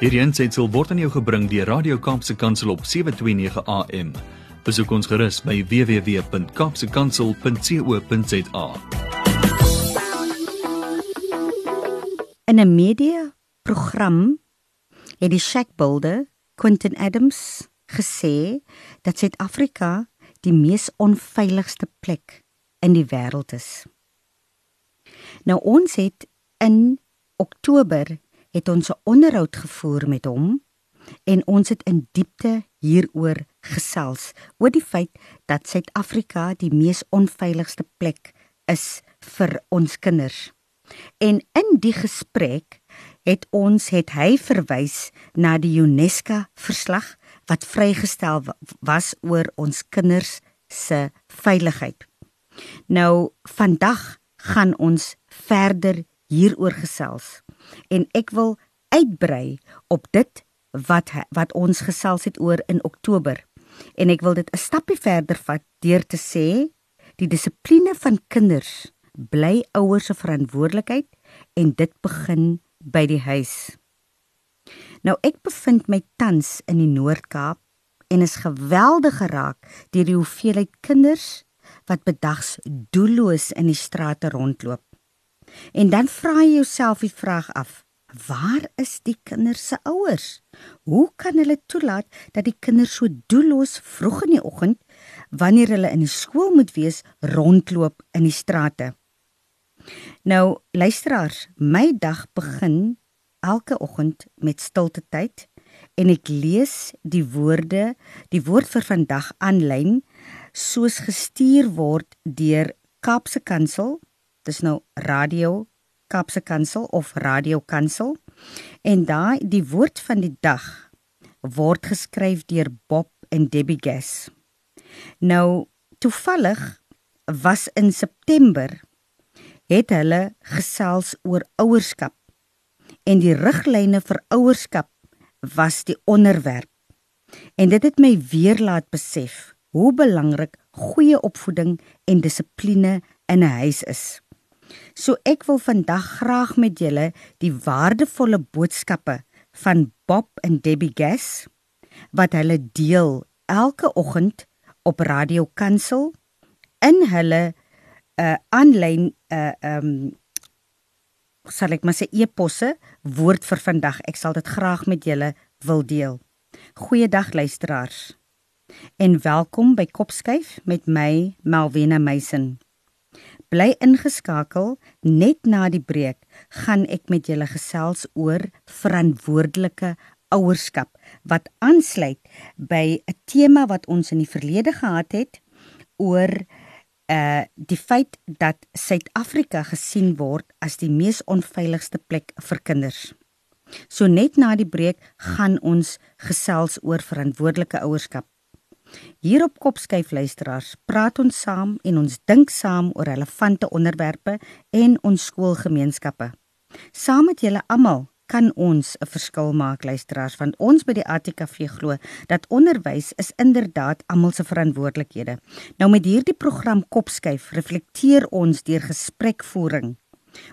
Hierdie aanseit word aan jou gebring deur Radio Kaapse Kansel op 7:29 AM. Besoek ons gerus by www.kapsekansel.co.za. In 'n media program het die Shackbuilder Quentin Adams gesê dat Suid-Afrika die mees onveiligste plek in die wêreld is. Nou ons het in Oktober het ons 'n onderhoud gevoer met hom en ons het in diepte hieroor gesels oor die feit dat Suid-Afrika die mees onveiligste plek is vir ons kinders. En in die gesprek het ons het hy verwys na die UNESCO verslag wat vrygestel was oor ons kinders se veiligheid. Nou vandag gaan ons verder hieroor gesels en ek wil uitbrei op dit wat wat ons gesels het oor in Oktober en ek wil dit 'n stappie verder vat deur te sê die dissipline van kinders bly ouers se verantwoordelikheid en dit begin by die huis. Nou ek bevind my tans in die Noord-Kaap en is geweldig geraak deur die hoeveelheid kinders wat bedags doelloos in die strate rondloop. En dan vra jy jouself die vraag af: Waar is die kinders se ouers? Hoe kan hulle toelaat dat die kinders so doelloos vroeg in die oggend wanneer hulle in die skool moet wees rondloop in die strate? Nou, luisteraars, my dag begin elke oggend met stilte tyd en ek lees die woorde, die woord vir vandag aanlyn soos gestuur word deur Kaapse Kansel dis nou radio Kapse Kansel of Radio Kansel en daai die woord van die dag word geskryf deur Bob en Debbie Gas. Nou toevallig was in September het hulle gesels oor ouerskap en die riglyne vir ouerskap was die onderwerp. En dit het my weer laat besef hoe belangrik goeie opvoeding en dissipline in 'n huis is. So ek wil vandag graag met julle die waardevolle boodskappe van Bob en Debbie Gas wat hulle deel elke oggend op Radio Kansel in hulle uh aanlyn uh um sal ek maar sê e-posse woord vir vandag. Ek sal dit graag met julle wil deel. Goeiedag luisteraars. En welkom by Kopskyf met my Malwena Meisen. Bly ingeskakel net na die breek gaan ek met julle gesels oor verantwoordelike ouerskap wat aansluit by 'n tema wat ons in die verlede gehad het oor uh die feit dat Suid-Afrika gesien word as die mees onveiligste plek vir kinders. So net na die breek gaan ons gesels oor verantwoordelike ouerskap. Hier op Kopskyf luisteraars, praat ons saam en ons dink saam oor relevante onderwerpe en ons skoolgemeenskappe. Saam met julle almal kan ons 'n verskil maak luisteraars want ons by die ATKV glo dat onderwys is inderdaad almal se verantwoordelikhede. Nou met hierdie program Kopskyf reflekteer ons deur gesprekvoering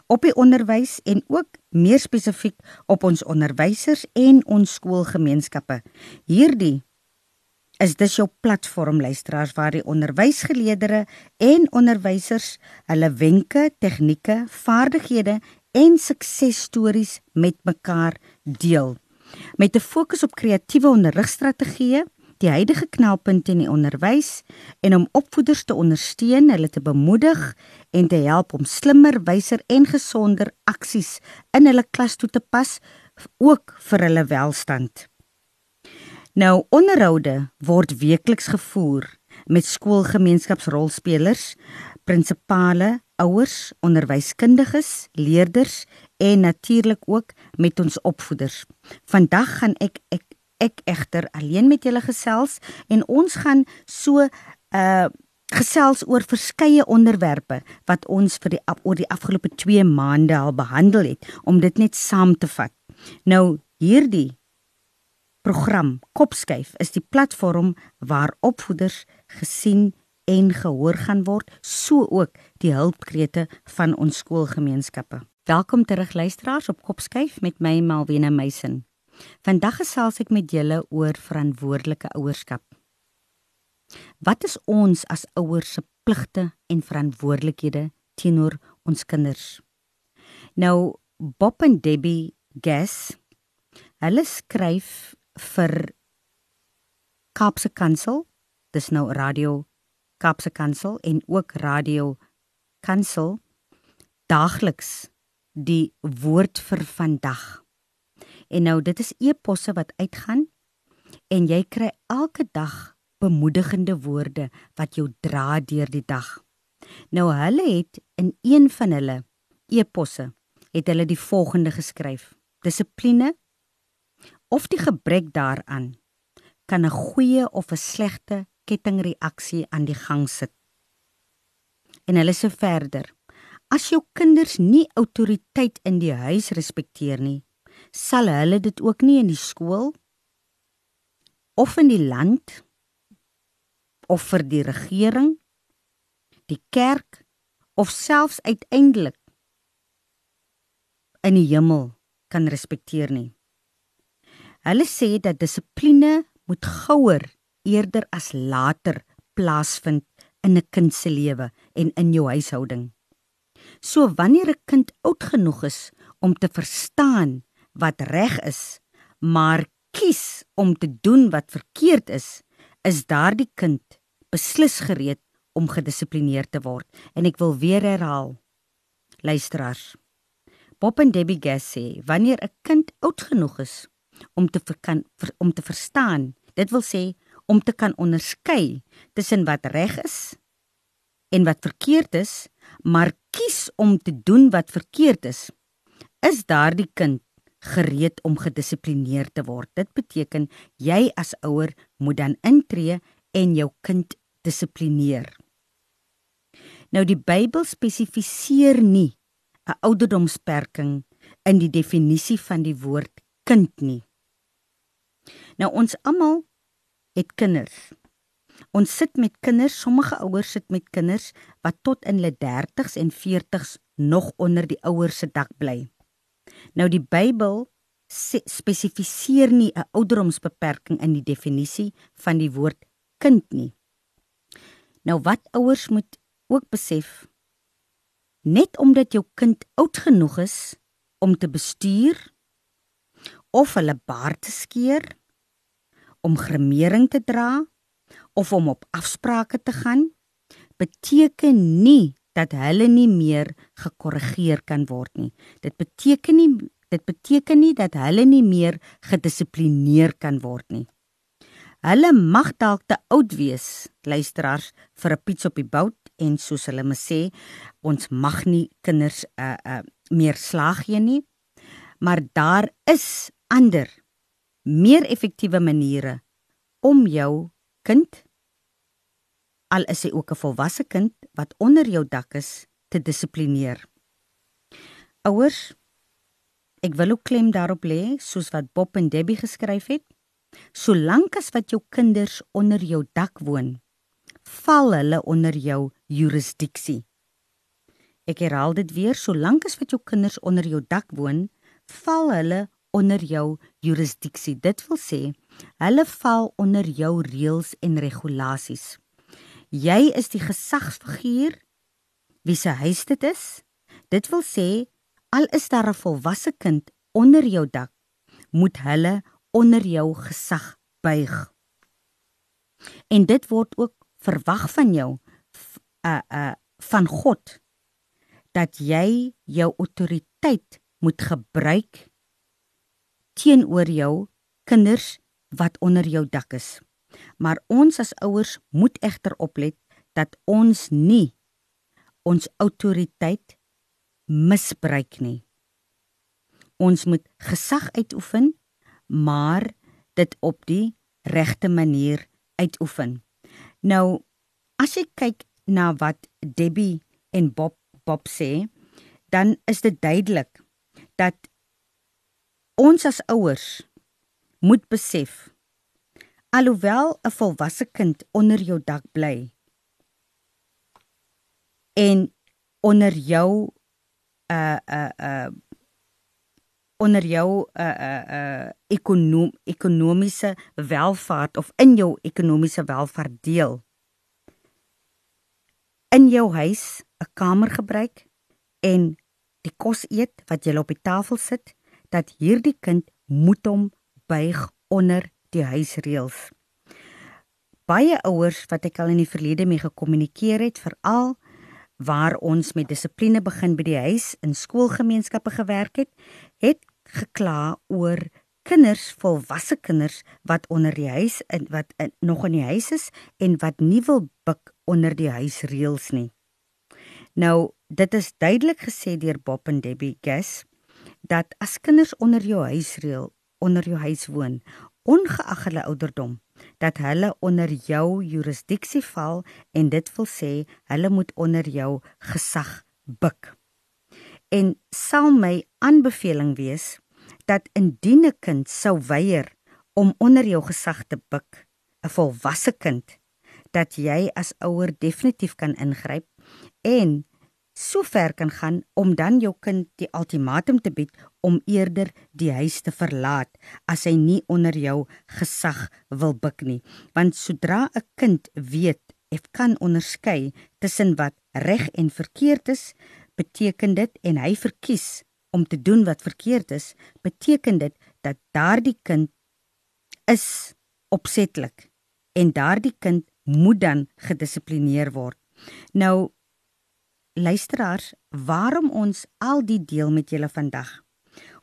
op die onderwys en ook meer spesifiek op ons onderwysers en ons skoolgemeenskappe. Hierdie is dis jou platform luisteraars waar die onderwysgeleerders en onderwysers hulle wenke, tegnieke, vaardighede en suksesstories met mekaar deel. Met 'n fokus op kreatiewe onderrigstrategieë, die huidige knelpunte in die onderwys en om opvoeders te ondersteun, hulle te bemoedig en te help om slimmer, wyser en gesonder aksies in hulle klas toe te pas ook vir hulle welstand. Nou onderhoude word weekliks gevoer met skoolgemeenskapsrolspelers, prinsipale, ouers, onderwyskundiges, leerders en natuurlik ook met ons opvoeders. Vandag gaan ek ek ek egter alleen met julle gesels en ons gaan so uh gesels oor verskeie onderwerpe wat ons vir die oor die afgelope 2 maande al behandel het om dit net saam te vat. Nou hierdie program Kopskyf is die platform waar opvoeders gesien en gehoor gaan word, so ook die hulpkrete van ons skoolgemeenskappe. Welkom terug luisteraars op Kopskyf met my Malwena Meisen. Vandag gesels ek met julle oor verantwoordelike ouerskap. Wat is ons as ouers se pligte en verantwoordelikhede teenoor ons kinders? Nou Bob en Debbie Gass hulle skryf vir Kaapse Kansel, dis nou radio Kaapse Kansel en ook radio Kansel daagliks die woord vir vandag. En nou dit is eposse wat uitgaan en jy kry elke dag bemoedigende woorde wat jou dra deur die dag. Nou hulle het in een van hulle eposse het hulle die volgende geskryf: Dissipline of die gebrek daaraan kan 'n goeie of 'n slegte kettingreaksie aan die gang sit. En hulle sê verder: As jou kinders nie autoriteit in die huis respekteer nie, sal hulle dit ook nie in die skool of in die land of vir die regering, die kerk of selfs uiteindelik in die hemel kan respekteer nie. Hulle sê dat dissipline moet gouer eerder as later plaasvind in 'n kind se lewe en in jou huishouding. So wanneer 'n kind oud genoeg is om te verstaan wat reg is, maar kies om te doen wat verkeerd is, is daardie kind beslis gereed om gedissiplineerd te word. En ek wil weer herhaal. Luisteraars. Bob en Debbie Gass sê wanneer 'n kind oud genoeg is om te kan om te verstaan, dit wil sê om te kan onderskei tussen wat reg is en wat verkeerd is, maar kies om te doen wat verkeerd is, is daardie kind gereed om gedissiplineerd te word. Dit beteken jy as ouer moet dan intree en jou kind dissiplineer. Nou die Bybel spesifiseer nie 'n ouderdomsperking in die definisie van die woord kind nie. Nou ons almal het kinders. Ons sit met kinders, sommige ouers sit met kinders wat tot in hulle 30s en 40s nog onder die ouers se dak bly. Nou die Bybel spesifiseer nie 'n ouderdomsbeperking in die definisie van die woord kind nie. Nou wat ouers moet ook besef, net omdat jou kind oud genoeg is om te bestuur of hulle baard te skeer, om gremering te dra of om op afsprake te gaan, beteken nie dat hulle nie meer gekorrigeer kan word nie. Dit beteken nie dit beteken nie dat hulle nie meer gedissiplineer kan word nie. Hulle mag dalk te oud wees, luisteraars, vir 'n piets op die bout en soos hulle me sê, ons mag nie kinders uh uh meer slag gee nie. Maar daar is ander meer effektiewe maniere om jou kind al is hy ook 'n volwasse kind wat onder jou dak is te dissiplineer. Ouers, ek wil ook klem daarop lê soos wat Bob en Debbie geskryf het, solank as wat jou kinders onder jou dak woon, val hulle onder jou jurisdiksie. Ek herhaal dit weer, solank as wat jou kinders onder jou dak woon, val hulle onder jou jurisdiksie. Dit wil sê, hulle val onder jou reëls en regulasies. Jy is die gesagsfiguur wie se huis dit is. Dit wil sê al is daar 'n volwasse kind onder jou dak, moet hulle onder jou gesag buig. En dit word ook verwag van jou uh uh van God dat jy jou autoriteit moet gebruik teenoor jou kinders wat onder jou dak is. Maar ons as ouers moet egter oplet dat ons nie ons autoriteit misbruik nie. Ons moet gesag uitoefen, maar dit op die regte manier uitoefen. Nou, as jy kyk na wat Debbie en Bob Bob sê, dan is dit duidelik dat ons as ouers moet besef alhoewel 'n volwasse kind onder jou dak bly en onder jou uh uh uh onder jou uh, uh, uh, ekonom ekonomiese welvaart of in jou ekonomiese welvaart deel. In jou huis 'n kamer gebruik en die kos eet wat jy op die tafel sit, dat hierdie kind moet hom buig onder die huisreëls. Baie ouers wat ek al in die verlede mee gekommunikeer het, veral waar ons met dissipline begin by die huis in skoolgemeenskappe gewerk het, het gekla oor kinders, volwasse kinders wat onder die huis in wat in, nog in die huis is en wat nie wil buk onder die huisreëls nie. Nou, dit is duidelik gesê deur Bob en Debbie Gas dat as kinders onder jou huisreël, onder jou huis woon, ongeag hulle ouderdom, dat hulle onder jou jurisdiksie val en dit wil sê hulle moet onder jou gesag buk. En sal my aanbeveling wees dat indien 'n kind sou weier om onder jou gesag te buk, 'n volwasse kind, dat jy as ouer definitief kan ingryp en so ver kan gaan om dan jou kind die ultimatum te bied om eerder die huis te verlaat as hy nie onder jou gesag wil buig nie. Want sodra 'n kind weet of kan onderskei tussen wat reg en verkeerd is beteken dit en hy verkies om te doen wat verkeerd is beteken dit dat daardie kind is opsetlik en daardie kind moet dan gedissiplineer word. Nou luisteraars, waarom ons al die deel met julle vandag.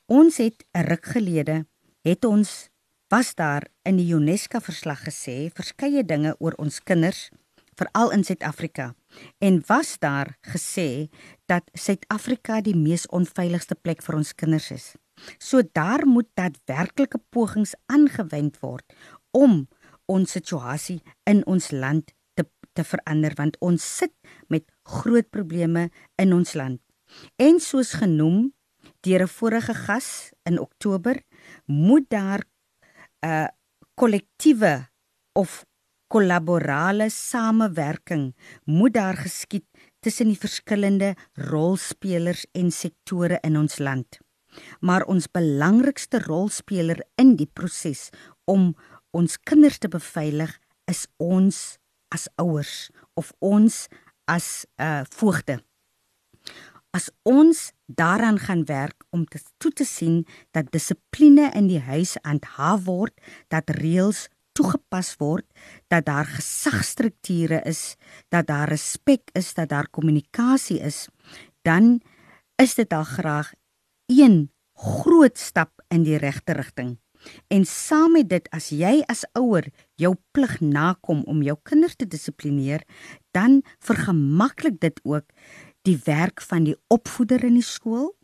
Ons het 'n ruk gelede het ons was daar in die UNESCO verslag gesê verskeie dinge oor ons kinders veral in Suid-Afrika en was daar gesê dat Suid-Afrika die mees onveiligste plek vir ons kinders is. So daar moet daadwerklike pogings aangewend word om ons situasie in ons land te te verander want ons sit met groot probleme in ons land. En soos genoem deur 'n vorige gas in Oktober, moet daar 'n uh, kollektiewe of kollaborale samewerking moet daar geskied tussen die verskillende rolspelers en sektore in ons land. Maar ons belangrikste rolspeler in die proses om ons kinders te beveilig is ons as ouers of ons as 'n uh, voogde. As ons daaraan gaan werk om te toe te sien dat dissipline in die huis handhaaf word, dat reëls toegepas word, dat daar gesagstrukture is, dat daar respek is, dat daar kommunikasie is, dan is dit al graag een groot stap in die regte rigting. En saam met dit as jy as ouer jou plig nakom om jou kinders te dissiplineer, dan vergemaklik dit ook die werk van die opvoeder in die skool.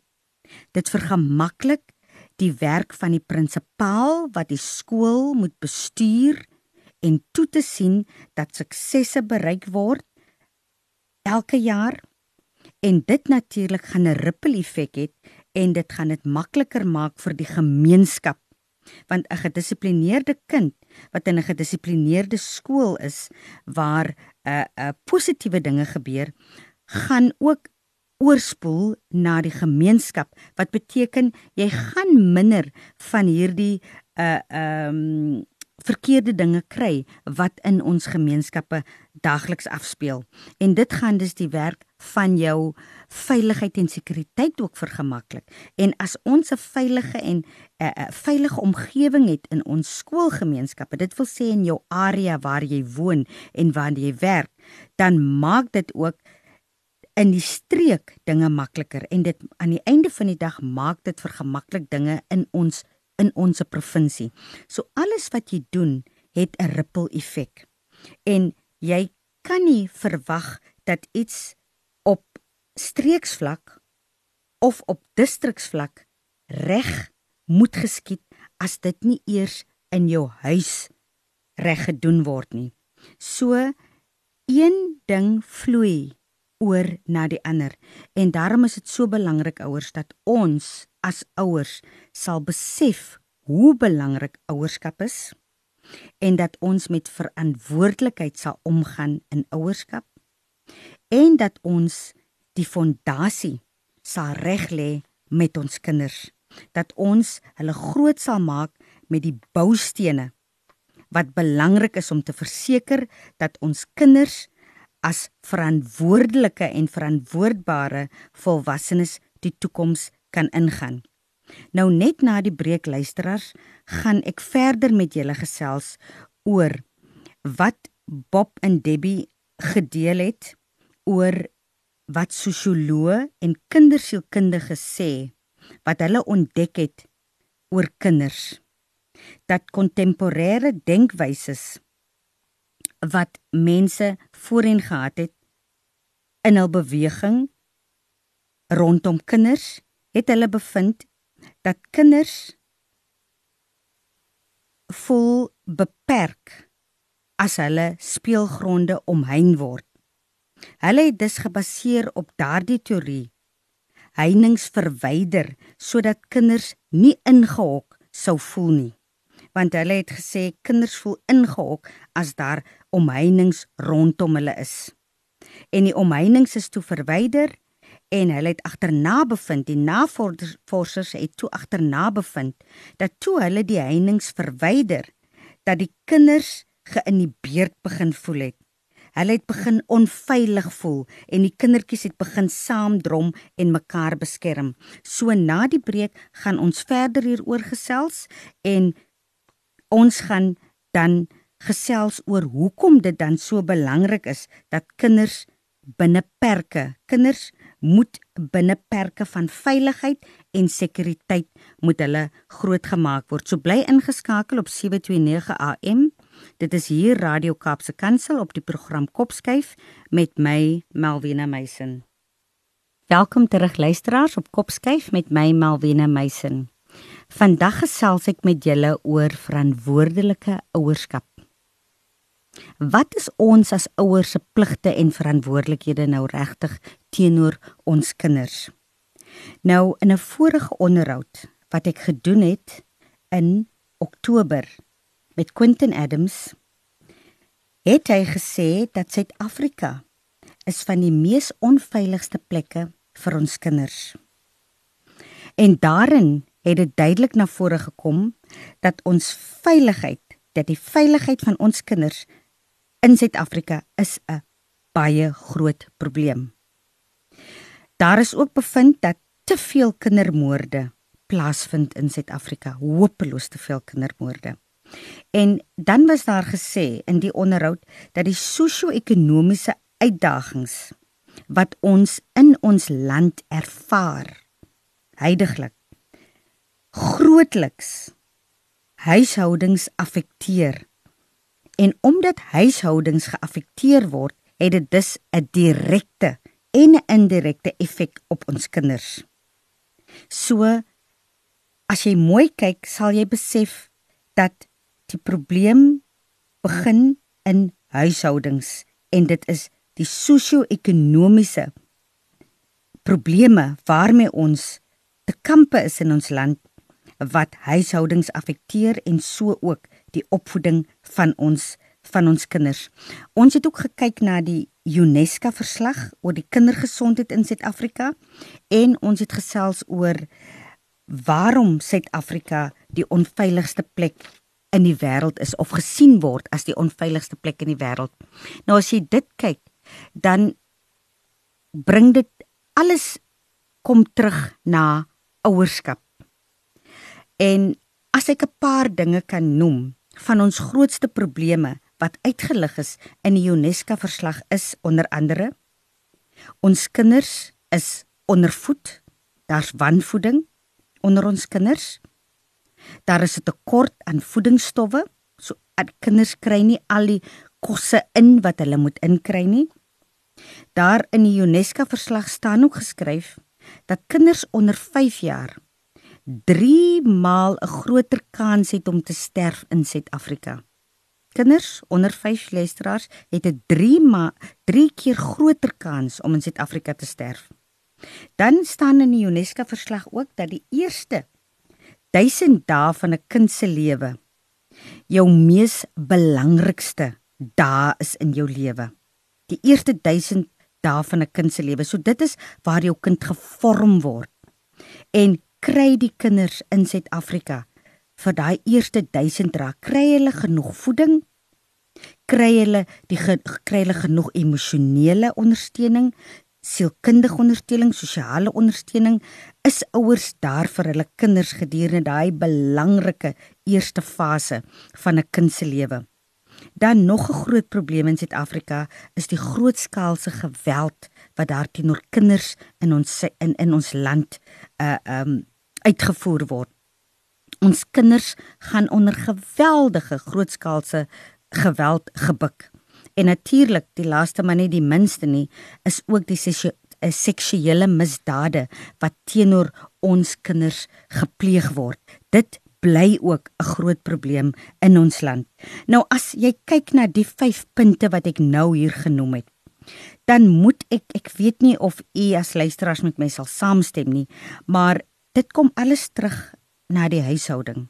Dit vergemaklik die werk van die prinsipaal wat die skool moet bestuur en toe te sien dat suksesse bereik word elke jaar en dit natuurlik gaan 'n ripple effek hê en dit gaan dit makliker maak vir die gemeenskap want 'n gedissiplineerde kind wat in 'n gedissiplineerde skool is waar 'n uh, 'n uh, positiewe dinge gebeur, gaan ook oorspoel na die gemeenskap wat beteken jy gaan minder van hierdie 'n uh, ehm um, verkeerde dinge kry wat in ons gemeenskappe daagliks afspeel. En dit gaan dus die werk van jou veiligheid en sekuriteit ook vergemaklik. En as ons 'n veilige en 'n uh, uh, veilige omgewing het in ons skoolgemeenskappe, dit wil sê in jou area waar jy woon en waar jy werk, dan maak dit ook in die streek dinge makliker en dit aan die einde van die dag maak dit vergemaklik dinge in ons in ons provinsie. So alles wat jy doen, het 'n ripple effek. En jy kan nie verwag dat iets streeksvlak of op distriksvlak reg moet geskied as dit nie eers in jou huis reg gedoen word nie. So een ding vloei oor na die ander en daarom is dit so belangrik ouers dat ons as ouers sal besef hoe belangrik ouerskap is en dat ons met verantwoordelikheid sal omgaan in ouerskap en dat ons die fondasie sal reglê met ons kinders dat ons hulle groot sal maak met die boustene wat belangrik is om te verseker dat ons kinders as verantwoordelike en verantwoordbare volwassenes die toekoms kan ingaan. Nou net na die breek luisteraars, gaan ek verder met julle gesels oor wat Bob en Debbie gedeel het oor wat sosioloë en kindersielkundiges sê wat hulle ontdek het oor kinders dat kontemporêre denkwyses wat mense voorheen gehad het in hul beweging rondom kinders het hulle bevind dat kinders voel beperk as hulle speelgronde omheind word. Hulle het dus gebaseer op daardie teorie heininge verwyder sodat kinders nie ingehok sou voel nie. Want hulle het gesê kinders voel ingehok as daar omheinings rondom hulle is. En die omheinings is toe verwyder en hulle het agterna bevind die navorsers het toe agterna bevind dat toe hulle die heininge verwyder dat die kinders geïnhibeerd begin voel het. Hulle het begin onveilig voel en die kindertjies het begin saamdrom en mekaar beskerm. So na die breek gaan ons verder hieroor gesels en ons gaan dan gesels oor hoekom dit dan so belangrik is dat kinders binne perke, kinders moet binne perke van veiligheid en sekuriteit moet hulle grootgemaak word. So bly ingeskakel op 729 AM. Dit is hier Radio Kaapse Kansel op die program Kopskyf met my Malwena Meisen. Welkom terug luisteraars op Kopskyf met my Malwena Meisen. Vandag gesels ek met julle oor verantwoordelike ouerskap. Wat is ons as ouers se pligte en verantwoordelikhede nou regtig teenoor ons kinders? Nou in 'n vorige onderhoud wat ek gedoen het in Oktober met Quentin Adams het hy gesê dat Suid-Afrika is van die mees onveiligste plekke vir ons kinders. En daarin het dit duidelik na vore gekom dat ons veiligheid, dat die veiligheid van ons kinders in Suid-Afrika is 'n baie groot probleem. Daar is ook bevind dat te veel kindermoorde plaasvind in Suid-Afrika, hopeloos te veel kindermoorde. En dan was daar gesê in die onderhoud dat die sosio-ekonomiese uitdagings wat ons in ons land ervaar heidaglik grootliks huishoudings affekteer En omdat huishoudings geaffekteer word, het dit dus 'n direkte en 'n indirekte effek op ons kinders. So as jy mooi kyk, sal jy besef dat die probleem begin in huishoudings en dit is die sosio-ekonomiese probleme waarmee ons te kampe is in ons land wat huishoudings affekteer en so ook die opvoeding van ons van ons kinders. Ons het ook gekyk na die UNESCO verslag oor die kindergesondheid in Suid-Afrika en ons het gesels oor waarom Suid-Afrika die onveiligste plek in die wêreld is of gesien word as die onveiligste plek in die wêreld. Nou as jy dit kyk, dan bring dit alles kom terug na ouerskap. En as ek 'n paar dinge kan noem van ons grootste probleme wat uitgelig is in die UNESCO verslag is onder andere ons kinders is ondervoed. Daar's wanvoeding onder ons kinders. Daar is 'n tekort aan voedingsstowwe. So kinders kry nie al die kosse in wat hulle moet inkry nie. Daar in die UNESCO verslag staan ook geskryf dat kinders onder 5 jaar 3 maal 'n groter kans het om te sterf in Suid-Afrika. Kinders onder 5 luisteraars het 'n 3 ma 3 keer groter kans om in Suid-Afrika te sterf. Dan staan in die UNESCO verslag ook dat die eerste 1000 dae van 'n kind se lewe jou mees belangrikste dae is in jou lewe. Die eerste 1000 dae van 'n kind se lewe. So dit is waar jou kind gevorm word. En kry die kinders in Suid-Afrika vir daai eerste 1000 rand kry hulle genoeg voeding? Kry hulle die kry hulle genoeg emosionele ondersteuning, sielkundige ondersteuning, sosiale ondersteuning? Is ouers daar vir hulle kinders gedurende daai belangrike eerste fase van 'n kind se lewe? Dan nog 'n groot probleem in Suid-Afrika is die grootskaalse geweld wat daar teenoor kinders in ons in in ons land uh um uitgevoer word. Ons kinders gaan onder geweldige grootskaalse geweld gebuk. En natuurlik, die laaste maar nie die minste nie, is ook die eh, seksuele misdade wat teenoor ons kinders gepleeg word. Dit bly ook 'n groot probleem in ons land. Nou as jy kyk na die 5 punte wat ek nou hier genoem het, dan moet ek ek weet nie of u as luisteraars met my sal saamstem nie, maar dit kom alles terug na die huishouding.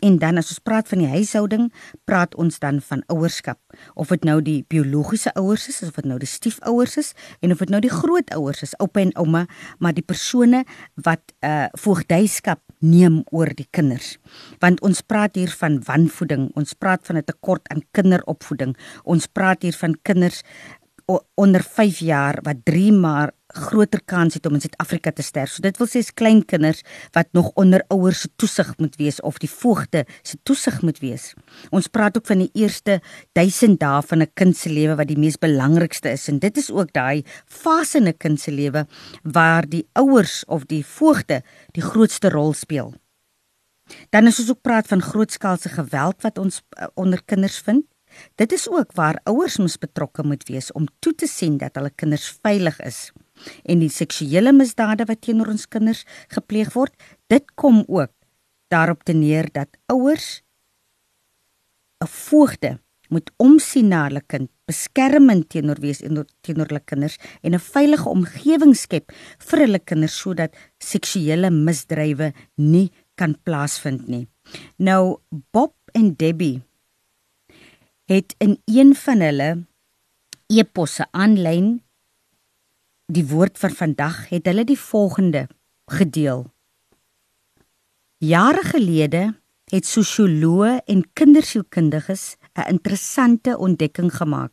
En dan as ons praat van die huishouding, praat ons dan van ouerskap. Of dit nou die biologiese ouers is, of dit nou die stiefouers is en of dit nou die grootouers is, oupa en ouma, maar die persone wat uh voogdyskap neem oor die kinders. Want ons praat hier van wanvoeding, ons praat van 'n tekort aan kinderopvoeding. Ons praat hier van kinders onder 5 jaar wat 3 maar groter kans het om in Suid-Afrika te sterf. So dit wil sê klein kinders wat nog onder ouers se toesig moet wees of die voogte se toesig moet wees. Ons praat ook van die eerste 1000 dae van 'n kind se lewe wat die mees belangrikste is en dit is ook daai fase in 'n kind se lewe waar die ouers of die voogte die grootste rol speel. Dan is ons ook praat van grootskaalse geweld wat ons uh, onder kinders vind. Dit is ook waar ouers moet betrokke moet wees om toe te sien dat hulle kinders veilig is en die seksuele misdade wat teenoor ons kinders gepleeg word, dit kom ook daarop te neer dat ouers 'n voogde moet omsien na hulle kind, beskerming teenoor wees en teenoor hulle kinders en 'n veilige omgewing skep vir hulle kinders sodat seksuele misdrywe nie kan plaasvind nie. Nou Bob en Debbie het in een van hulle eposse aanlyn die woord van vandag het hulle die volgende gedeel. Jare gelede het sosioloë en kindersielkundiges 'n interessante ontdekking gemaak.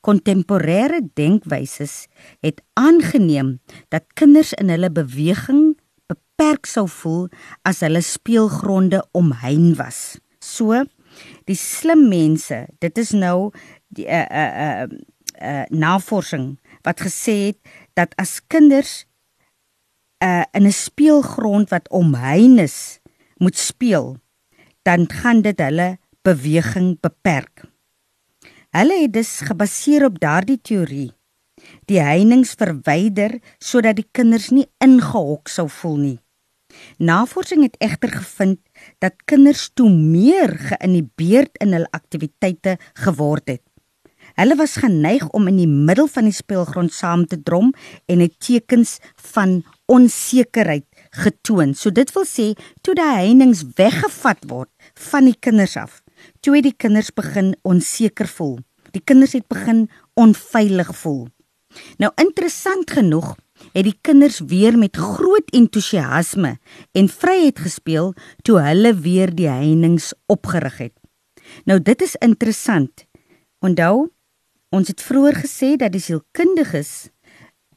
Kontemporêre denkwyses het aangeneem dat kinders in hulle beweging beperk sou voel as hulle speelgronde omhein was. So, die slim mense, dit is nou die uh, uh, uh, uh, navorsing wat gesê het dat as kinders uh in 'n speelgrond wat omheind is moet speel, dan gaan dit hulle beweging beperk. Hulle het dus gebaseer op daardie teorie die heininge verwyder sodat die kinders nie ingehok sou voel nie. Navorsing het egter gevind dat kinders toe meer geïnhibeerd in hul aktiwiteite geword het. Hulle was geneig om in die middel van die speelgrond saam te drom en het tekens van onsekerheid getoon. So dit wil sê toe die heininge weggevat word van die kinders af, toe het die kinders begin onseker voel. Die kinders het begin onveilig voel. Nou interessant genoeg het die kinders weer met groot entoesiasme en vryheid gespeel toe hulle weer die heininge opgerig het. Nou dit is interessant. Onthou, Ons het vroeër gesê dat die sielkundiges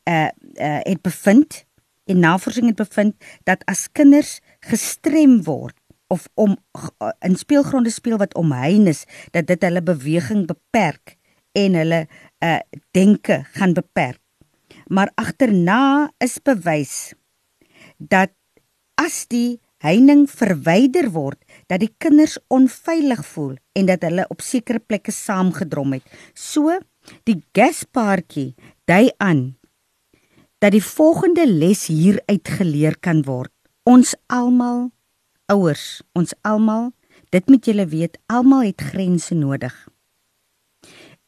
uh uh het bevind en navorsing het bevind dat as kinders gestrem word of om uh, in speelgronde speel wat omheind is, dat dit hulle beweging beperk en hulle uh denke gaan beperk. Maar agterna is bewys dat as die heining verwyder word, dat die kinders onveilig voel en dat hulle op sekere plekke saamgedrom het. So die gaspaartjie dui aan dat die volgende les hier uitgeleer kan word. Ons almal ouers, ons almal, dit moet julle weet, almal het grense nodig.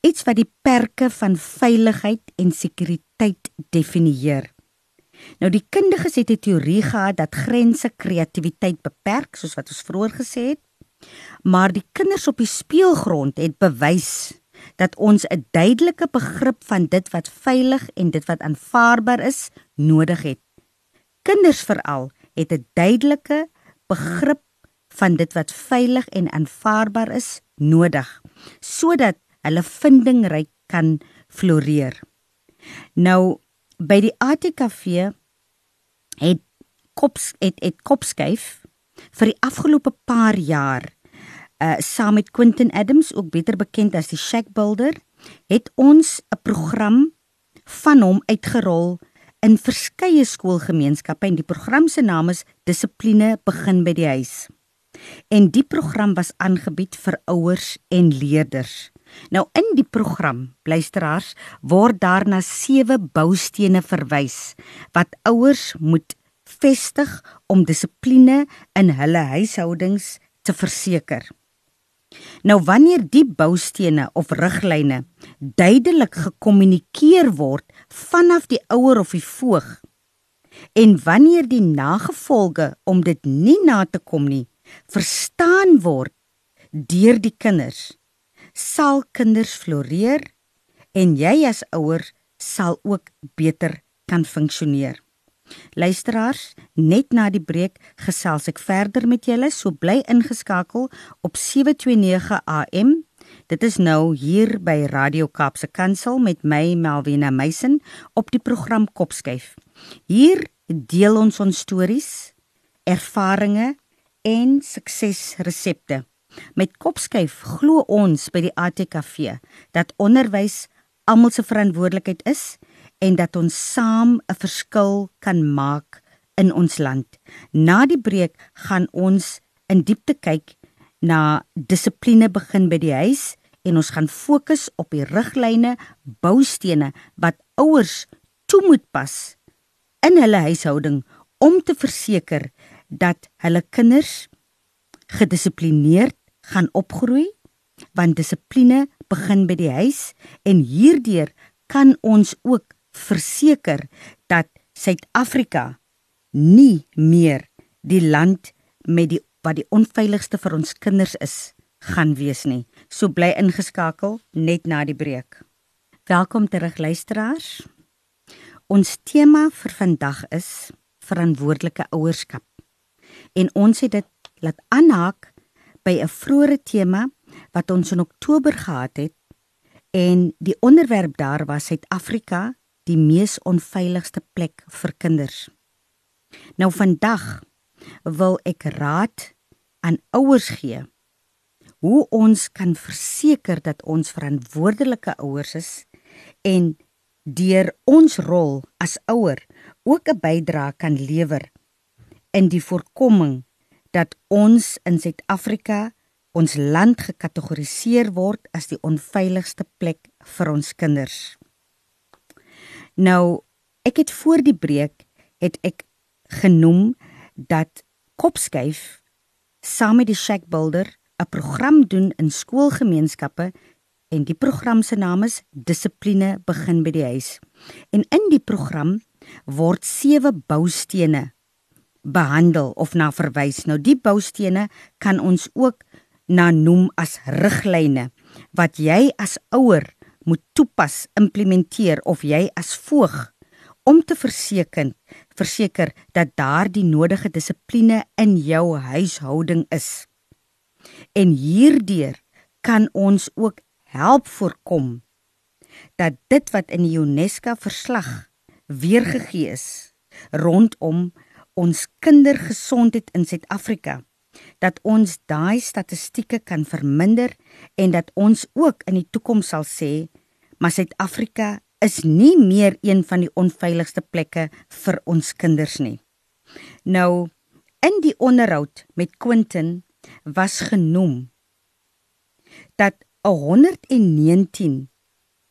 Iets wat die perke van veiligheid en sekuriteit definieer. Nou die kundiges het 'n teorie gehad dat grense kreatiwiteit beperk, soos wat ons vroeër gesê het. Maar die kinders op die speelgrond het bewys dat ons 'n duidelike begrip van dit wat veilig en dit wat aanvaarbaar is nodig het. Kinders veral het 'n duidelike begrip van dit wat veilig en aanvaarbaar is nodig sodat hulle vindingryk kan floreer. Nou by die ATKV het kops het het kopskuif vir die afgelope paar jaar uh saam met Quentin Adams ook beter bekend as die Shack Builder het ons 'n program van hom uitgerol in verskeie skoolgemeenskappe en die program se naam is Dissipline begin by die huis. En die program was aangebied vir ouers en leerders. Nou in die program, luisteraars, word daar na sewe boustene verwys wat ouers moet vestig om dissipline in hulle huishoudings te verseker. Nou wanneer die boustene of riglyne duidelik gekommunikeer word vanaf die ouer of die voog en wanneer die nagevolge om dit nie na te kom nie verstaan word deur die kinders sal kinders floreer en jy as ouer sal ook beter kan funksioneer. Luisteraars, net na die breek gesels ek verder met julle, so bly ingeskakel op 729 AM. Dit is nou hier by Radio Kaapse Kansel met my Melvina Meisen op die program Kopskyf. Hier deel ons ons stories, ervarings en suksesresepte. Met Kopskyf glo ons by die ATKV dat onderwys almal se verantwoordelikheid is en dat ons saam 'n verskil kan maak in ons land. Na die breek gaan ons in diepte kyk na dissipline begin by die huis en ons gaan fokus op die riglyne, boustene wat ouers toe moet pas in hulle huishouding om te verseker dat hulle kinders gedissiplineerd gaan opgroei want dissipline begin by die huis en hierdeur kan ons ook verseker dat Suid-Afrika nie meer die land met die wat die onveiligste vir ons kinders is gaan wees nie. So bly ingeskakel net na die breek. Welkom terug luisteraars. Ons tema vir vandag is verantwoordelike ouerskap. En ons het dit laat aanhaak by 'n vroeëre tema wat ons in Oktober gehad het en die onderwerp daar was Suid-Afrika die mees onveiligste plek vir kinders. Nou vandag wil ek raad aan ouers gee hoe ons kan verseker dat ons verantwoordelike ouers is en deur ons rol as ouer ook 'n bydrae kan lewer in die voorkoming dat ons in Suid-Afrika ons land gekategoriseer word as die onveiligste plek vir ons kinders. Nou, ek het voor die breek het ek genoem dat Kopskyf saam met die Shack Builder 'n program doen in skoolgemeenskappe en die program se naam is Dissipline begin by die huis. En in die program word sewe boustene behandel of na verwys. Nou die boustene kan ons ook na noem as riglyne wat jy as ouer moet toepas, implementeer of jy as voog om te verseker verseker dat daar die nodige dissipline in jou huishouding is. En hierdeur kan ons ook help voorkom dat dit wat in die UNESCO verslag weergegee is rondom ons kindergesondheid in Suid-Afrika dat ons daai statistieke kan verminder en dat ons ook in die toekoms sal sê maar Suid-Afrika is nie meer een van die onveiligste plekke vir ons kinders nie. Nou in die onderhoud met Quentin was genoem dat 119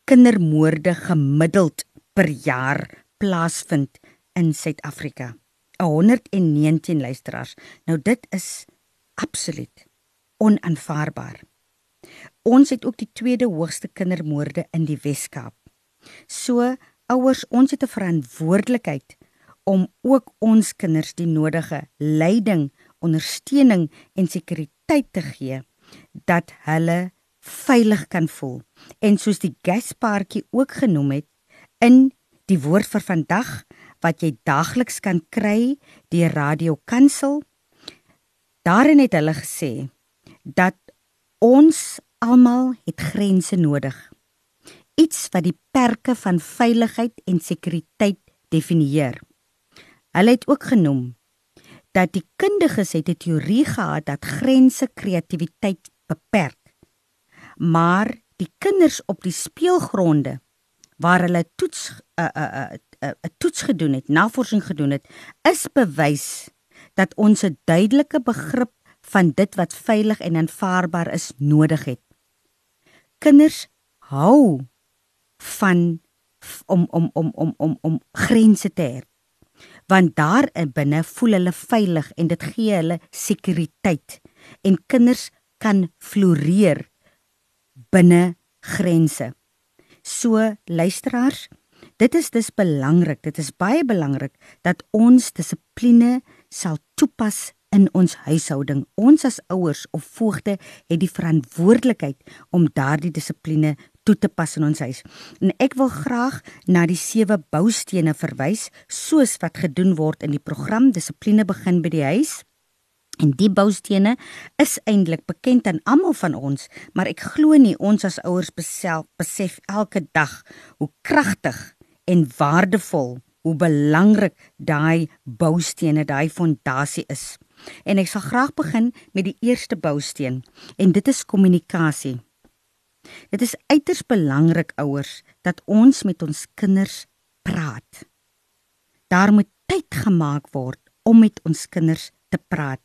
kindermoorde gemiddeld per jaar plaasvind in Suid-Afrika. 119 luisteraars. Nou dit is absoluut onaanvaarbaar. Ons het ook die tweede hoogste kindermoorde in die Wes-Kaap. So ouers, ons het 'n verantwoordelikheid om ook ons kinders die nodige leiding, ondersteuning en sekuriteit te gee dat hulle veilig kan voel. En soos die gaspaartjie ook genoem het in die woord vir vandag wat jy daagliks kan kry deur Radio Kansel. Daarin het hulle gesê dat ons almal het grense nodig. Iets wat die perke van veiligheid en sekuriteit definieer. Hulle het ook genoem dat die kundiges het 'n teorie gehad dat grense kreatiwiteit beperk. Maar die kinders op die speelgronde waar hulle toets uh, uh, uh, 'n uh, toets gedoen het, navorsing gedoen het, is bewys dat ons 'n duidelike begrip van dit wat veilig en aanvaarbaar is nodig het. Kinders hou van om om om om om om grense te hê. Want daar binne voel hulle veilig en dit gee hulle sekuriteit en kinders kan floreer binne grense. So luisteraars, dit is dis belangrik, dit is baie belangrik dat ons dissipline sal toepas in ons huishouding. Ons as ouers of voogde het die verantwoordelikheid om daardie dissipline toe te pas in ons huis. En ek wil graag na die sewe boustene verwys soos wat gedoen word in die program Dissipline begin by die huis. En die boustene is eintlik bekend aan almal van ons, maar ek glo nie ons as ouers besef besef elke dag hoe kragtig en waardevol, hoe belangrik daai boustene, daai fondasie is. En ek sal graag begin met die eerste bousteen en dit is kommunikasie. Dit is uiters belangrik ouers dat ons met ons kinders praat. Daar moet tyd gemaak word om met ons kinders te praat.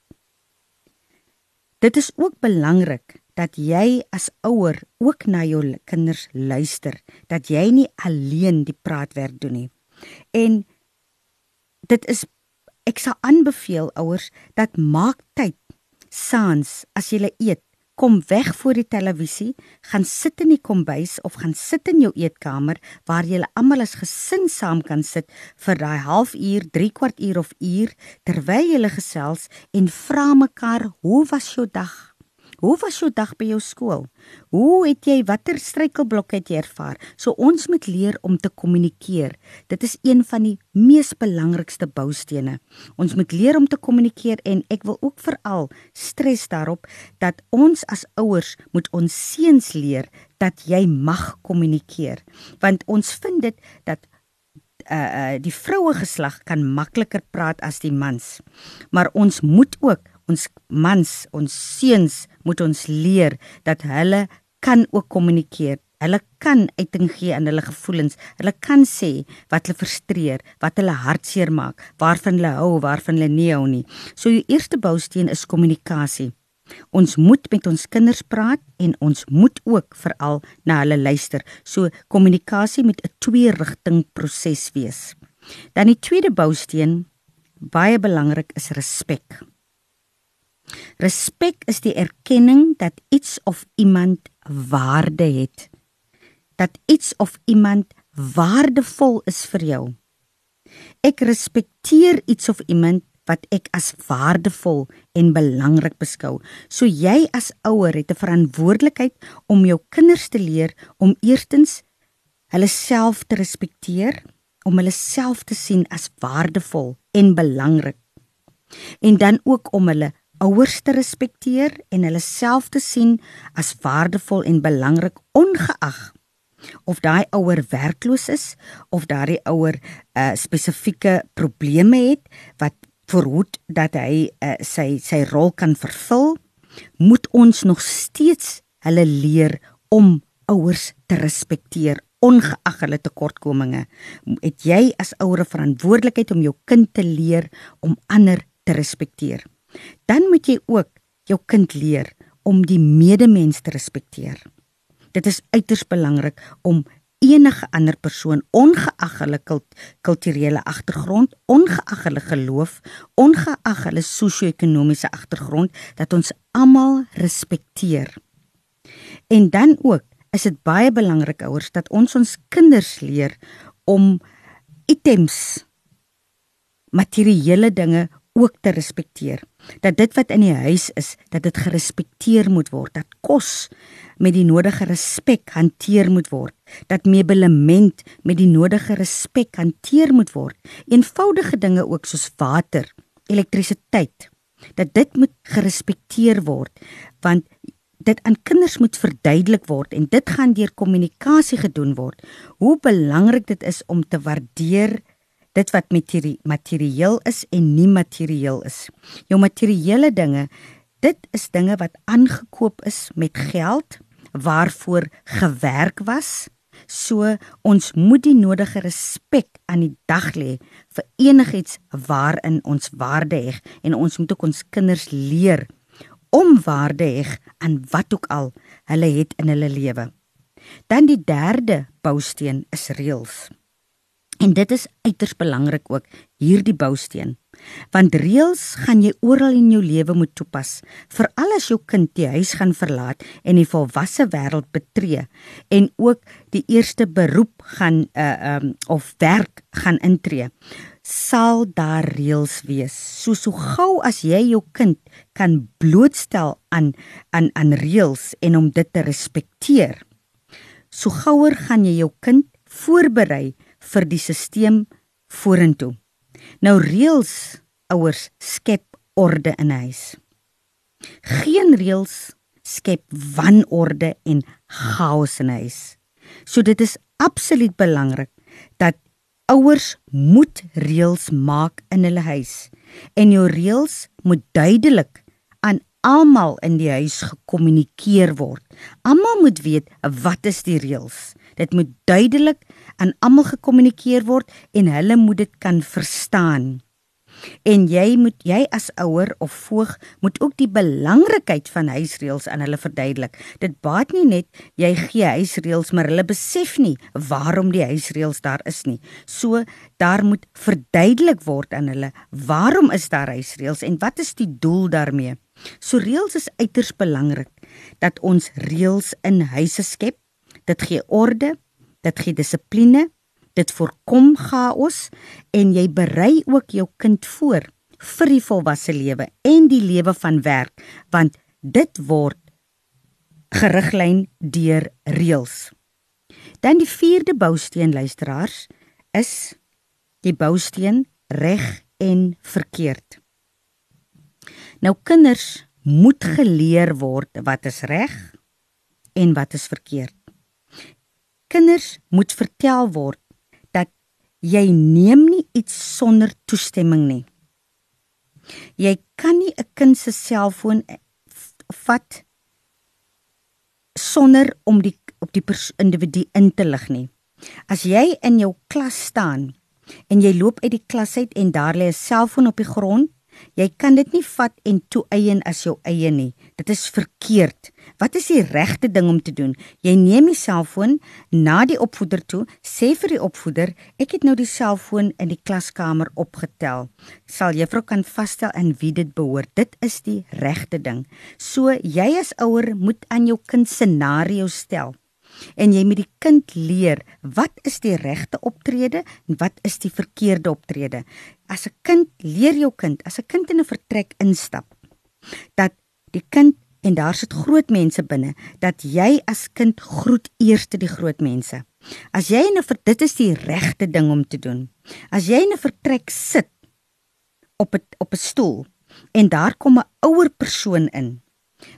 Dit is ook belangrik dat jy as ouer ook na jou kinders luister, dat jy nie alleen die praatwerk doen nie. En dit is ek sal aanbeveel ouers dat maak tyd saans as jy eet kom weg voor die televisie, gaan sit in die kombuis of gaan sit in jou eetkamer waar julle almal as gesin saam kan sit vir daai halfuur, 3 kwart uur of uur terwyl julle gesels en vra mekaar, "Hoe was jou dag?" Hoe was jou dag by jou skool? Hoe het jy watter struikelblokke het jy ervaar? So ons moet leer om te kommunikeer. Dit is een van die mees belangrikste boustene. Ons moet leer om te kommunikeer en ek wil ook veral stres daarop dat ons as ouers moet ons seuns leer dat jy mag kommunikeer. Want ons vind dit dat uh uh die vroue geslag kan makliker praat as die mans. Maar ons moet ook ons mans, ons seuns moet ons leer dat hulle kan ook kommunikeer. Hulle kan uiting gee aan hulle gevoelens. Hulle kan sê wat hulle frustreer, wat hulle hartseer maak, waarvan hulle hou, waarvan hulle nie hou nie. So die eerste bousteen is kommunikasie. Ons moet met ons kinders praat en ons moet ook veral na hulle luister. So kommunikasie moet 'n twee-rigting proses wees. Dan die tweede bousteen, baie belangrik is respek. Respek is die erkenning dat iets of iemand waarde het. Dat iets of iemand waardevol is vir jou. Ek respekteer iets of iemand wat ek as waardevol en belangrik beskou. So jy as ouer het 'n verantwoordelikheid om jou kinders te leer om eerstens hulle self te respekteer, om hulle self te sien as waardevol en belangrik. En dan ook om hulle ouers te respekteer en hulle self te sien as waardevol en belangrik ongeag of daai ouer werkloos is of daai ouer 'n uh, spesifieke probleme het wat verhoed dat hy uh, sy sy rol kan vervul moet ons nog steeds hulle leer om ouers te respekteer ongeag hulle tekortkominge. Het jy as ouer verantwoordelikheid om jou kind te leer om ander te respekteer dan moet jy ook jou kind leer om die medemens te respekteer. Dit is uiters belangrik om enige ander persoon ongeag hulle kulturele agtergrond, ongeag hulle geloof, ongeag hulle sosio-ekonomiese agtergrond dat ons almal respekteer. En dan ook is dit baie belangrik ouers dat ons ons kinders leer om items materiële dinge ook te respekteer. Dat dit wat in die huis is, dat dit gerespekteer moet word, dat kos met die nodige respek hanteer moet word, dat meublement met die nodige respek hanteer moet word. Eenvoudige dinge ook soos water, elektrisiteit, dat dit moet gerespekteer word, want dit aan kinders moet verduidelik word en dit gaan deur kommunikasie gedoen word. Hoe belangrik dit is om te waardeer dit wat materieel is en nie materieel is. Jou materiële dinge, dit is dinge wat aangekoop is met geld waarvoor gewerk was. So ons moet die nodige respek aan die dag lê vir enigiets waarin ons waarde heg en ons moet ook ons kinders leer om waarde heg aan wat ook al hulle het in hulle lewe. Dan die derde bousteen is reëls. En dit is uiters belangrik ook hierdie bousteen. Want reëls gaan jy oral in jou lewe moet toepas, veral as jou kind die huis gaan verlaat en die volwasse wêreld betree en ook die eerste beroep gaan uh um of werk gaan intree. Sal daar reëls wees. So so gou as jy jou kind kan blootstel aan aan aan reëls en om dit te respekteer. So gouer gaan jy jou kind voorberei vir die stelsel vorentoe. Nou reëls ouers skep orde in 'n huis. Geen reëls skep wanorde en chaos in 'n huis. So dit is absoluut belangrik dat ouers moet reëls maak in hulle huis en jou reëls moet duidelik aan almal in die huis gekommunikeer word. Almal moet weet wat is die reëls. Dit moet duidelik aan almal gekommunikeer word en hulle moet dit kan verstaan. En jy moet jy as ouer of voog moet ook die belangrikheid van huisreëls aan hulle verduidelik. Dit baat nie net jy gee huisreëls maar hulle besef nie waarom die huisreëls daar is nie. So daar moet verduidelik word aan hulle waarom is daar huisreëls en wat is die doel daarmee? So reëls is uiters belangrik dat ons reëls in huise skep. Dit gee orde, dit gee dissipline, dit voorkom chaos en jy berei ook jou kind voor vir die volwasse lewe en die lewe van werk want dit word geriglyn deur reëls. Dan die vierde bousteen luisteraars is die bousteen reg en verkeerd. Nou kinders moet geleer word wat is reg en wat is verkeerd. Kinders moet vertel word dat jy neem nie iets sonder toestemming nie. Jy kan nie 'n kind se selfoon vat sonder om die op die individu in te lig nie. As jy in jou klas staan en jy loop uit die klas uit en daar lê 'n selfoon op die grond, Jy kan dit nie vat en toeëien as jou eie nie. Dit is verkeerd. Wat is die regte ding om te doen? Jy neem die selfoon na die opvoeder toe, sê vir die opvoeder, ek het nou die selfoon in die klaskamer opgetel. Sal juffrou kan vasstel aan wie dit behoort. Dit is die regte ding. So jy as ouer moet aan jou kind scenario stel en jy moet die kind leer wat is die regte optrede en wat is die verkeerde optrede. As 'n kind leer jou kind, as 'n kind in 'n vertrek instap, dat die kind en daar sit groot mense binne, dat jy as kind groet eers die groot mense. As jy in 'n dit is die regte ding om te doen. As jy in 'n vertrek sit op 'n op 'n stoel en daar kom 'n ouer persoon in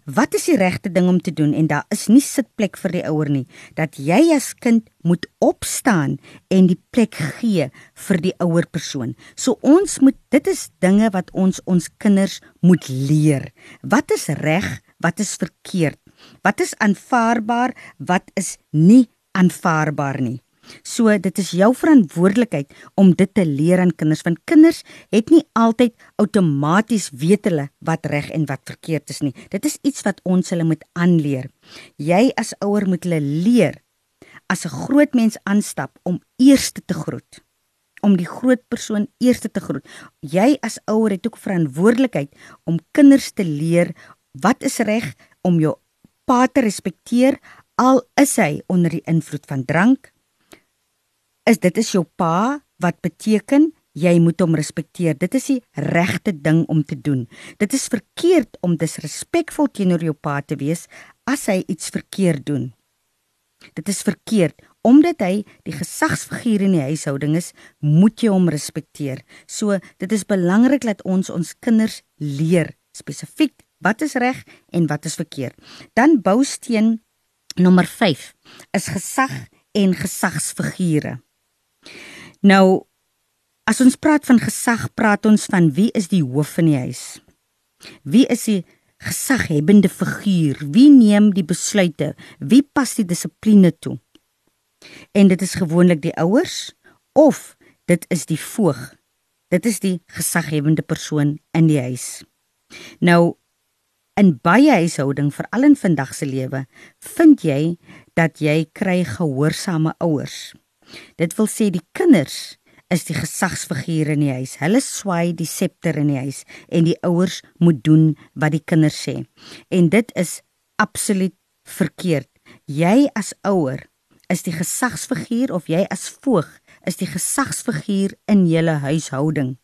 Wat is die regte ding om te doen en daar is nie sitplek vir die ouer nie dat jy as kind moet opstaan en die plek gee vir die ouer persoon. So ons moet dit is dinge wat ons ons kinders moet leer. Wat is reg? Wat is verkeerd? Wat is aanvaarbaar? Wat is nie aanvaarbaar nie? So dit is jou verantwoordelikheid om dit te leer aan kinders want kinders het nie altyd outomaties weet hulle wat reg en wat verkeerd is nie. Dit is iets wat ons hulle moet aanleer. Jy as ouer moet hulle leer as 'n groot mens aanstap om eers te groet om die groot persoon eers te groet. Jy as ouer het ook verantwoordelikheid om kinders te leer wat is reg om jou pa te respekteer al is hy onder die invloed van drank, is dit is jou pa wat beteken jy moet hom respekteer. Dit is die regte ding om te doen. Dit is verkeerd om disrespekvol teenoor jou pa te wees as hy iets verkeerd doen. Dit is verkeerd omdat hy die gesagsfiguur in die huishouding is, moet jy hom respekteer. So, dit is belangrik dat ons ons kinders leer spesifiek wat is reg en wat is verkeerd. Dan bousteen nommer 5 is gesag en gesagsfigure. Nou as ons praat van gesag, praat ons van wie is die hoof in die huis? Wie is die gesaghebende figuur? Wie neem die besluite? Wie pas die dissipline toe? En dit is gewoonlik die ouers of dit is die voog. Dit is die gesaghebende persoon in die huis. Nou in baie huishouding, veral in vandag se lewe, vind jy dat jy kry gehoorsame ouers. Dit wil sê die kinders is die gesagsfigure in die huis. Hulle swaai die septer in die huis en die ouers moet doen wat die kinders sê. En dit is absoluut verkeerd. Jy as ouer is die gesagsfiguur of jy as voog is die gesagsfiguur in julle huishouding.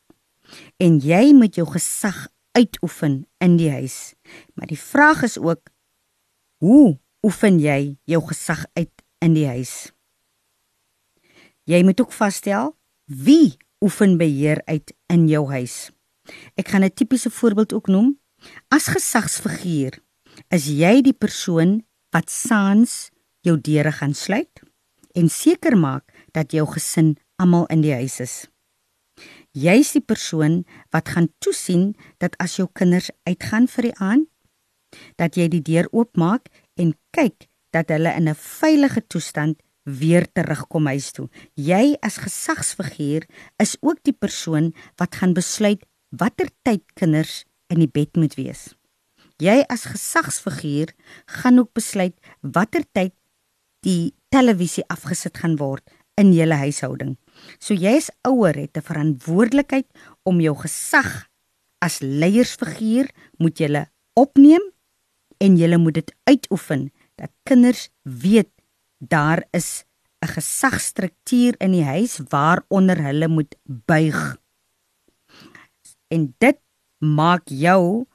En jy moet jou gesag uitoefen in die huis. Maar die vraag is ook hoe oefen jy jou gesag uit in die huis? Jy moet ook vasstel wie oefen beheer uit in jou huis. Ek gaan 'n tipiese voorbeeld ook noem. As gesagsfiguur is jy die persoon wat saans jou deure gaan sluit en seker maak dat jou gesin almal in die huis is. Jy's die persoon wat gaan toesien dat as jou kinders uitgaan vir die aand, dat jy die deur oopmaak en kyk dat hulle in 'n veilige toestand weer terugkom huis toe. Jy as gesagsfiguur is ook die persoon wat gaan besluit watter tyd kinders in die bed moet wees. Jy as gesagsfiguur gaan ook besluit watter tyd die televisie afgesit gaan word in julle huishouding. So jy as ouer het 'n verantwoordelikheid om jou gesag as leiersfiguur moet jy opneem en jy moet dit uitoefen dat kinders weet daar is 'n gesagstruktuur in die huis waaronder hulle moet buig. En dit maak jou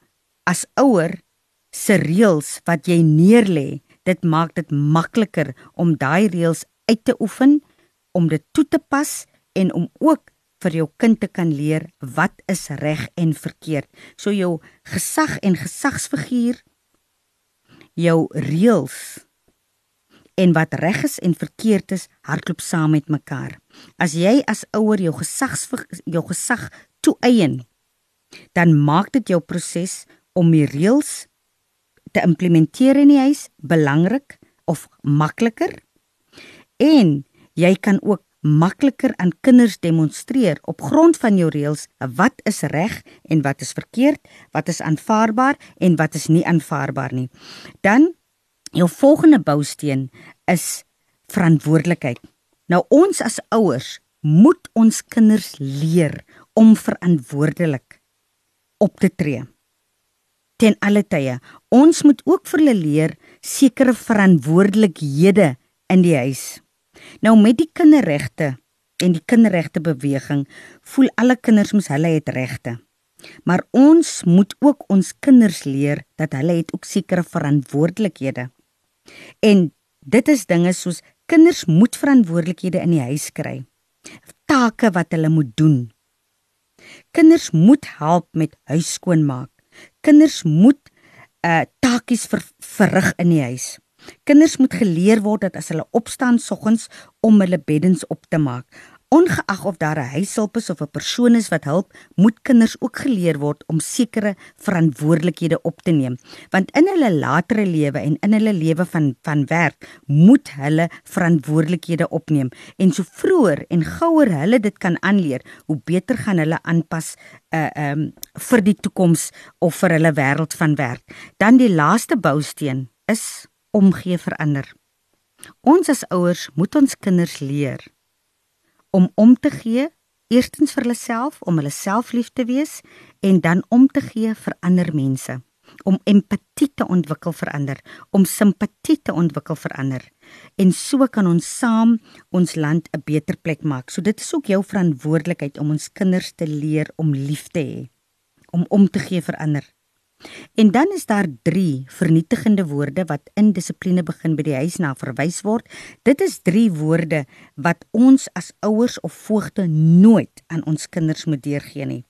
as ouer se reëls wat jy neerlê, dit maak dit makliker om daai reëls uit te oefen, om dit toe te pas en om ook vir jou kind te kan leer wat is reg en verkeerd. So jou gesag en gesagsfiguur jou reëls en wat reg is en verkeerd is hardloop saam met mekaar. As jy as ouer jou gesags jou gesag toeëien, dan maak dit jou proses om die reëls te implementeer in die huis belangrik of makliker. En jy kan ook makliker aan kinders demonstreer op grond van jou reëls wat is reg en wat is verkeerd, wat is aanvaarbaar en wat is nie aanvaarbaar nie. Dan Jou volgende bousteen is verantwoordelikheid. Nou ons as ouers moet ons kinders leer om verantwoordelik op te tree. Ten alle tye, ons moet ook vir hulle leer sekere verantwoordelikhede in die huis. Nou met die kinderregte en die kinderregte beweging, voel alle kinders mos hulle het regte. Maar ons moet ook ons kinders leer dat hulle het ook sekere verantwoordelikhede. En dit is dinge soos kinders moet verantwoordelikhede in die huis kry. Take wat hulle moet doen. Kinders moet help met huis skoonmaak. Kinders moet uh takies ver, verrig in die huis. Kinders moet geleer word dat as hulle opstaan soggens om hulle beddens op te maak, Ongeag of daar 'n huishulp is of 'n persoon is wat help, moet kinders ook geleer word om sekere verantwoordelikhede op te neem, want in hulle latere lewe en in hulle lewe van van werk moet hulle verantwoordelikhede opneem en so vroeër en gouer hulle dit kan aanleer, hoe beter gaan hulle aanpas uh um vir die toekoms of vir hulle wêreld van werk. Dan die laaste bousteen is omgee verander. Ons as ouers moet ons kinders leer om om te gee, eerstens vir hulle self om hulle self lief te wees en dan om te gee vir ander mense, om empatie te ontwikkel vir ander, om simpatie te ontwikkel vir ander. en so kan ons saam ons land 'n beter plek maak. So dit is ook jou verantwoordelikheid om ons kinders te leer om lief te hê, om om te gee vir ander. En dan is daar 3 vernietigende woorde wat in dissipline begin by die huis na verwys word. Dit is 3 woorde wat ons as ouers of voogte nooit aan ons kinders moet deurgee nie.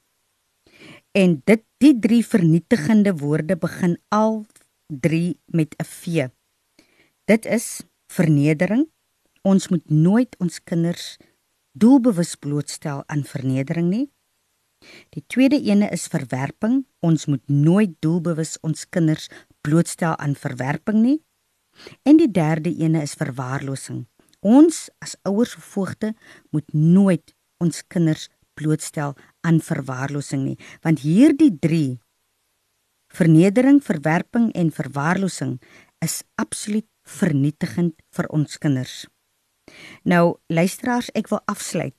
En dit die 3 vernietigende woorde begin al 3 met 'n V. Dit is vernedering. Ons moet nooit ons kinders doelbewus blootstel aan vernedering nie. Die tweede ene is verwerping. Ons moet nooit doelbewus ons kinders blootstel aan verwerping nie. En die derde ene is verwaarlosing. Ons as ouers of voogte moet nooit ons kinders blootstel aan verwaarlosing nie, want hierdie 3 vernedering, verwerping en verwaarlosing is absoluut vernietigend vir ons kinders. Nou luisteraars, ek wil afsluit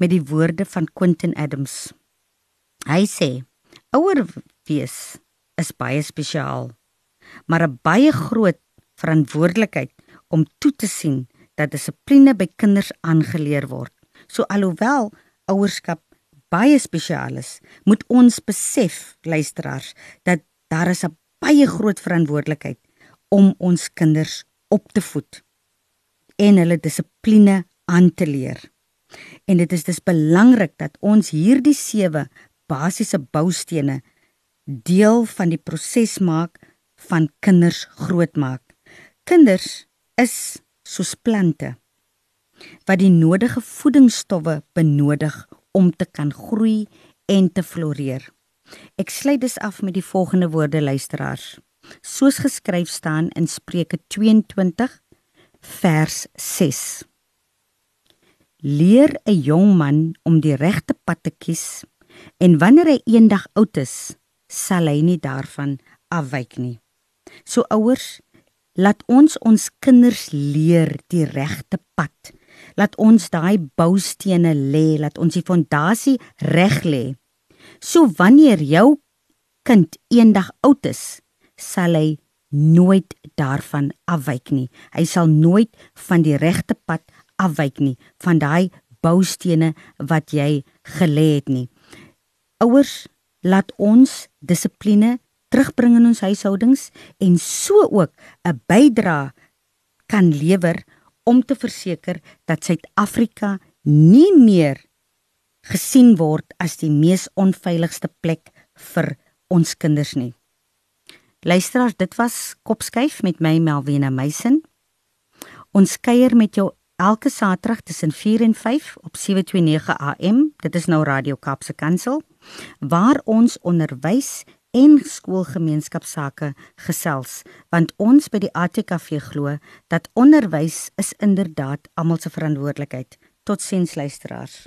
met die woorde van Quentin Adams. Hy sê: "Ouer wees is baie spesiaal, maar 'n baie groot verantwoordelikheid om toe te sien dat dissipline by kinders aangeleer word. So alhoewel ouerskap baie spesiaal is, moet ons besef, luisteraars, dat daar is 'n baie groot verantwoordelikheid om ons kinders op te voed en hulle dissipline aan te leer. En dit is dus belangrik dat ons hierdie sewe basiese boustene deel van die proses maak van kinders grootmaak. Kinders is soos plante wat die nodige voedingsstowwe benodig om te kan groei en te floreer. Ek sluit dus af met die volgende woorde luisteraars soos geskryf staan in Spreuke 22 vers 6. Leer 'n jong man om die regte pad te kies en wanneer hy eendag oud is, sal hy nie daarvan afwyk nie. So ouers, laat ons ons kinders leer die regte pad. Laat ons daai boustene lê, laat ons die fondasie reg lê. So wanneer jou kind eendag oud is, sal hy nooit daarvan afwyk nie. Hy sal nooit van die regte pad afwyk nie, van daai boustene wat jy gelê het nie. Ouers, laat ons dissipline terugbring in ons huishoudings en so ook 'n bydrae kan lewer om te verseker dat Suid-Afrika nie meer gesien word as die mees onveiligste plek vir ons kinders nie. Luisteraars, dit was Kopskyf met my Melvina Meisen. Ons kuier met jou elke Saterdag tussen 4 en 5 op 729 AM. Dit is nou Radio Kaapse Kansel waar ons onderwys en skoolgemeenskapsake gesels want ons by die ATKV glo dat onderwys is inderdaad almal se verantwoordelikheid. Totsiens luisteraars.